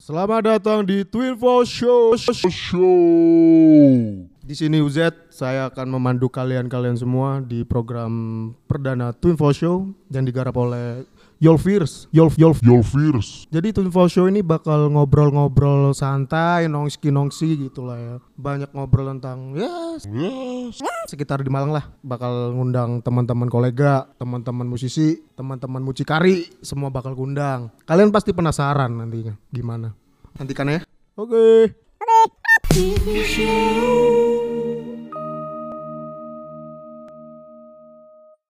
Selamat datang di Twinfo Show. Show. Di sini UZ, saya akan memandu kalian-kalian semua di program perdana Twinfo Show yang digarap oleh Yolfirs. Yolf Yolf Yolfirs. Jadi Twinfo Show ini bakal ngobrol-ngobrol santai, nongski-nongsi gitu lah ya. Banyak ngobrol tentang ya sekitar di Malang lah. Bakal ngundang teman-teman kolega, teman-teman musisi, teman-teman mucikari, semua bakal ngundang. Kalian pasti penasaran nantinya gimana. Nantikan ya. Oke. TV show.